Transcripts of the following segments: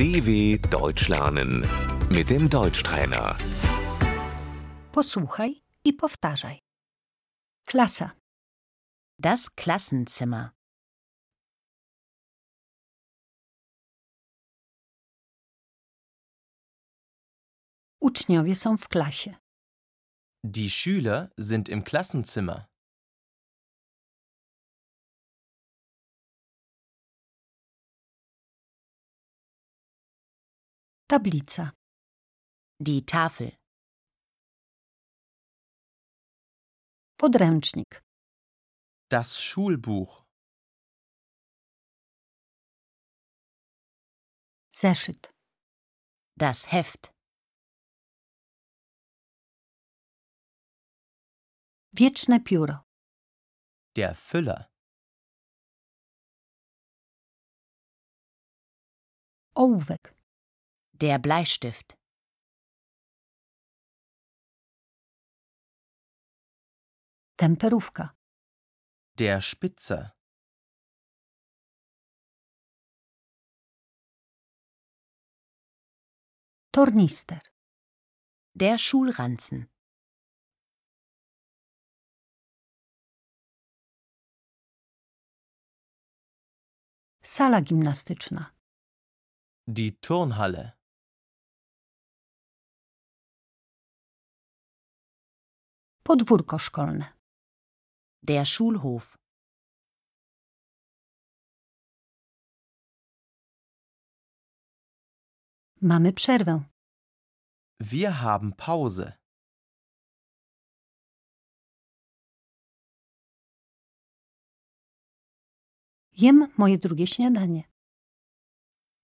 DW Deutsch lernen mit dem Deutschtrainer. Posłuchaj i powtarzaj. Klasa, Das Klassenzimmer. uczniowie są w klasie. Die Schüler sind im Klassenzimmer. Tablica, Die Tafel. podręcznik, Das Schulbuch. zeszyt, Das Heft. wieczne pióro, Der Füller. ołówek, Der Bleistift. temperówka, Der Spitzer. tornister, Der Schulranzen. sala gimnastyczna, Die Turnhalle. Podwórko szkolne, Der Schulhof. mamy przerwę, Wir haben Pause. jem moje drugie śniadanie,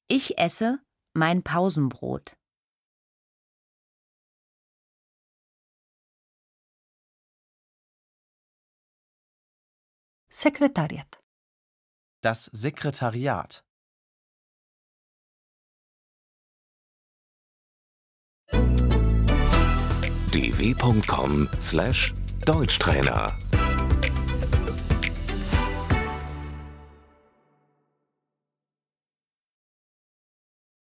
Ich esse mein Pausenbrot. Sekretariat, Das Sekretariat. dw.com/deutschtrainer